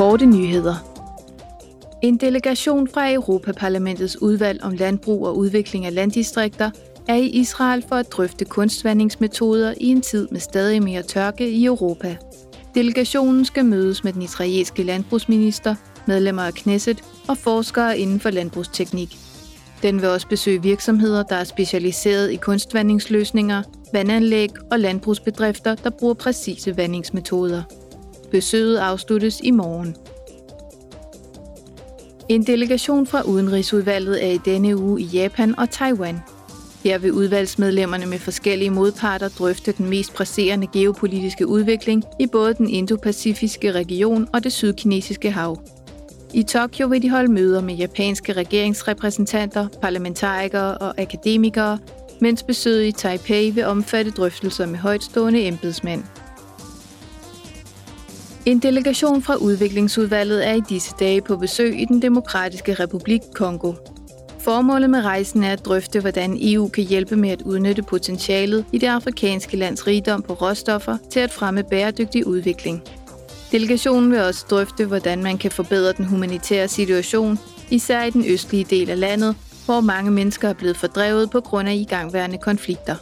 Korte nyheder. En delegation fra Europaparlamentets udvalg om landbrug og udvikling af landdistrikter er i Israel for at drøfte kunstvandingsmetoder i en tid med stadig mere tørke i Europa. Delegationen skal mødes med den israelske landbrugsminister, medlemmer af Knesset og forskere inden for landbrugsteknik. Den vil også besøge virksomheder, der er specialiseret i kunstvandingsløsninger, vandanlæg og landbrugsbedrifter, der bruger præcise vandingsmetoder. Besøget afsluttes i morgen. En delegation fra Udenrigsudvalget er i denne uge i Japan og Taiwan. Her vil udvalgsmedlemmerne med forskellige modparter drøfte den mest presserende geopolitiske udvikling i både den indopacifiske region og det sydkinesiske hav. I Tokyo vil de holde møder med japanske regeringsrepræsentanter, parlamentarikere og akademikere, mens besøget i Taipei vil omfatte drøftelser med højtstående embedsmænd. En delegation fra udviklingsudvalget er i disse dage på besøg i den demokratiske republik Kongo. Formålet med rejsen er at drøfte, hvordan EU kan hjælpe med at udnytte potentialet i det afrikanske lands rigdom på råstoffer til at fremme bæredygtig udvikling. Delegationen vil også drøfte, hvordan man kan forbedre den humanitære situation, især i den østlige del af landet, hvor mange mennesker er blevet fordrevet på grund af igangværende konflikter.